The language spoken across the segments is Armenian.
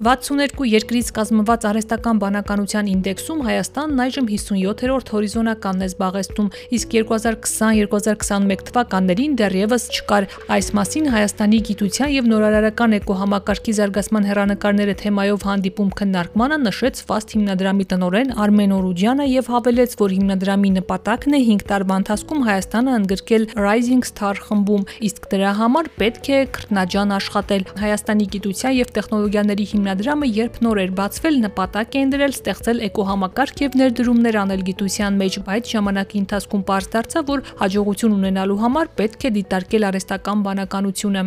62 երկրից կազմված արհեստական բանականության ինդեքսում Հայաստանն այժմ 57-րդ հորիզոնականն է զբաղեցնում, իսկ 2020-2021 թվականներին դեռևս չկար։ Այս մասին Հայաստանի գիտության եւ նորարարական էկոհամակարգի զարգացման հերանեկարները թեմայով հանդիպում քննարկմանը նշեց FAST հիմնադրամի տնօրեն Արմեն Օրուջյանը եւ հավելեց, որ հիմնադրամի նպատակն է 5 տարվա ընթացքում Հայաստանը ընդգրկել Rising Star խմբում, իսկ դրա համար պետք է քրտնաջան աշխատել։ Հայաստանի գիտության եւ տեխնոլոգիաների հիմնադրամի հիմնադրամը երբ նոր էր բացվել, նպատակ էին դրել ստեղծել էկոհամակարգ եւ ներդրումներ անել գիտության մեջ, բայց ժամանակի ընթացքում པարզ դարձավ, որ հաջողություն ունենալու համար պետք է դիտարկել արհեստական բանականությունը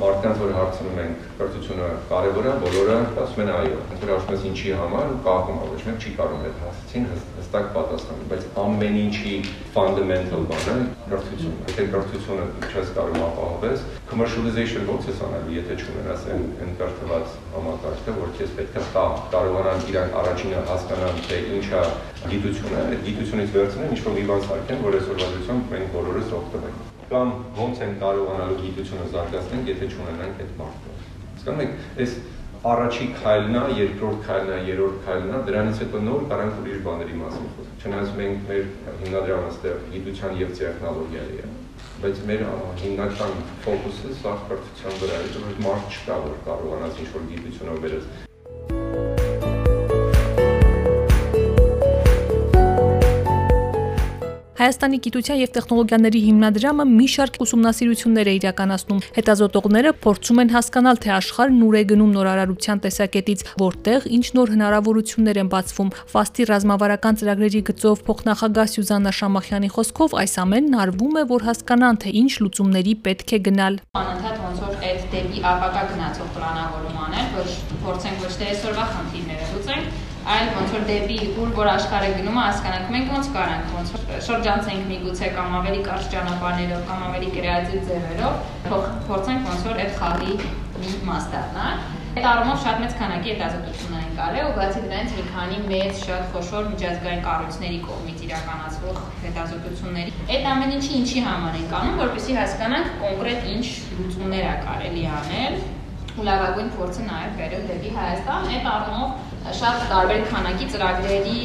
մարդկանց որ հարցնում ենք կրթությունը կարևոր է, բոլորը ասում են այո։ Որ ասում ես ինչի համար ու կապում է, ոչ մեկ չի կարող այդ հասցին հստակ պատասխանել, բայց ամեն ինչի fundamental բանը կրթությունն է։ Եթե կրթությունը չես կարող ապահովես, commercialization ո՞նց ես անելու, եթե չունենաս այն կրթված համակարգը, որ քեզ պետք է տա, կարողանան իրանք առաջինը հասկանան, թե ինչա գիտությունը, այդ գիտությունից վերցնեն ինչ-որ մի բան սարքեն, որ այսօրվա դրությամբ մենք բոլորս օգտվենք կամ ոնց են կարողանալու գիտությունը զարգացնել, եթե չունենանք այդ մարդը։ Հասկանում եք, այս առաջի քայլն է, երկրորդ քայլն է, երրորդ քայլն է, դրանից հետո նոր կարանք ուրիշ բաների մասին խոսել։ Չնայած մենք մեր հիմնադրամը ստեղ գիտության եւ տեխնոլոգիայի է, բայց մեր հիմնական ֆոկուսը սա կրթության վրա է, որ մարդ չկա, որ կարողանաս ինչ-որ գիտությունով վերես Հայաստանի գիտության եւ տեխնոլոգիաների հիմնադրամը մի շարք ուսումնասիրություններ է իրականացնում։ Հետազոտողները փորձում են հասկանալ, թե աշխարհն ուր է գնում նորարարության տեսակետից, որտեղ ինչ նոր հնարավորություններ են բացվում։ Ֆաստի ռազմավարական ծրագրերի գծով փոխնախագահ Սյուզաննա Շամախյանի խոսքով այս ամենն արվում է, որ հասկանան, թե ինչ լուծումների պետք է գնալ։ Անընդհատ ոնց որ այդ դեպի ապակա գնացող պլանավորում անել, որ փորձենք ոչ թե այսօրվա խնդիրները լուծենք, այլ ոնց որ դեպի ուր որ աշխարհը գնում է հասկանանք մենք ոնց կարանք ոնց շրջանցենք միգուցե կամ ավելի կարճ ճանապարհներով կամ ավելի կրեատիվ ձևերով փորձենք ոնց որ այդ խաղի մի մաս դառնալ Այդ առումով շատ մեծ քանակի հետազոտություններ են կարել ու բացի դրանից մի քանի մեծ շատ խոշոր միջազգային կառույցների կողմից իրականացվող հետազոտությունների։ Այդ ամեն ինչի ինչի համար են կանում, որպեսզի հասկանանք կոնկրետ ինչ լուծումներ է կարելի անել ու լավագույն փորձը նաև բերել դեպի Հայաստան։ Այդ առումով շատ տարբեր քանակի ծրագրերի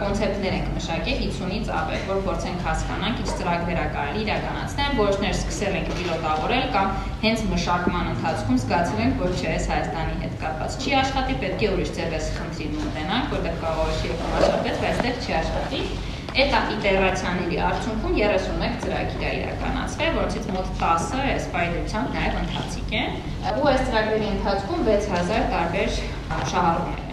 կոնցեպտներ ենք մշակել 50-ից ավել, որ փորձենք հասկանանք ինչ ծրագրեր է կարելի իրականացնել, որոշներ սկսել ենք պիլոտավորել կամ հենց մշակման ընթացքում զգացել ենք, որ չէ, այս Հայաստանի հետ կապված չի աշխատի, պետք է ուրիշ ձև էս խնդրին մոտենանք, որտեղ կարող է շիրում աշխատեց, բայց դեռ չի աշխատի։ Այդ իտերացիաների արդյունքում 31 ծրագիր է իրականացվել, որոնցից մոտ 10-ը այս պայդությամբ նաև ընթացիկ են։ Ու այս ծրագրերի ընթացքում 6000 տարբեր շահառուներ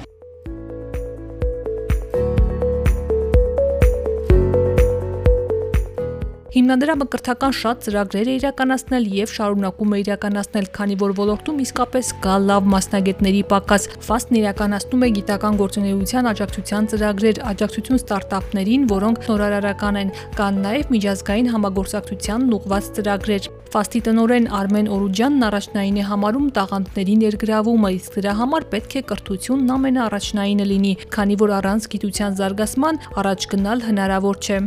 Հիմնադրամը կրթական շատ ծրագրեր է իրականացնել եւ շարունակում է իրականացնել, քանի որ ոլորտում իսկապես կա լավ մասնագետների պակաս։ FAST-ն իրականացնում է գիտական գործունեության աջակցության ծրագրեր, աջակցություն ստարտափներին, որոնք նորարարական են, կան նաեւ միջազգային համագործակցության ուղղված ծրագրեր։ FAST-ի տնօրեն Արմեն Օրուջյանն առաջնային է համարում տաղանդների ներգրավումը, իսկ դրա համար պետք է կրթությունն ամենաառաջնայինը լինի, քանի որ առանց գիտության զարգացման առաջ գնալ հնարավոր չէ։